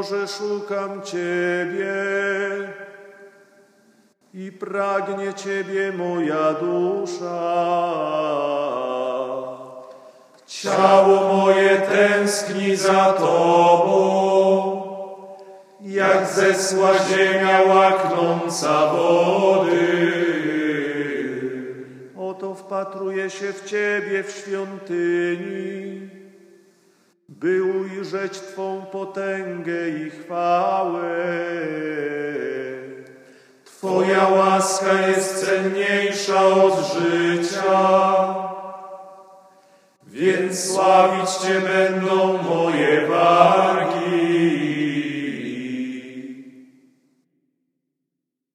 Boże, szukam Ciebie i pragnie Ciebie moja dusza. Ciało moje tęskni za Tobą, jak zesła ziemia łaknąca wody. Oto wpatruję się w Ciebie w świątyni, by ujrzeć Twą potęgę i chwałę. Twoja łaska jest cenniejsza od życia, więc sławić Cię będą moje.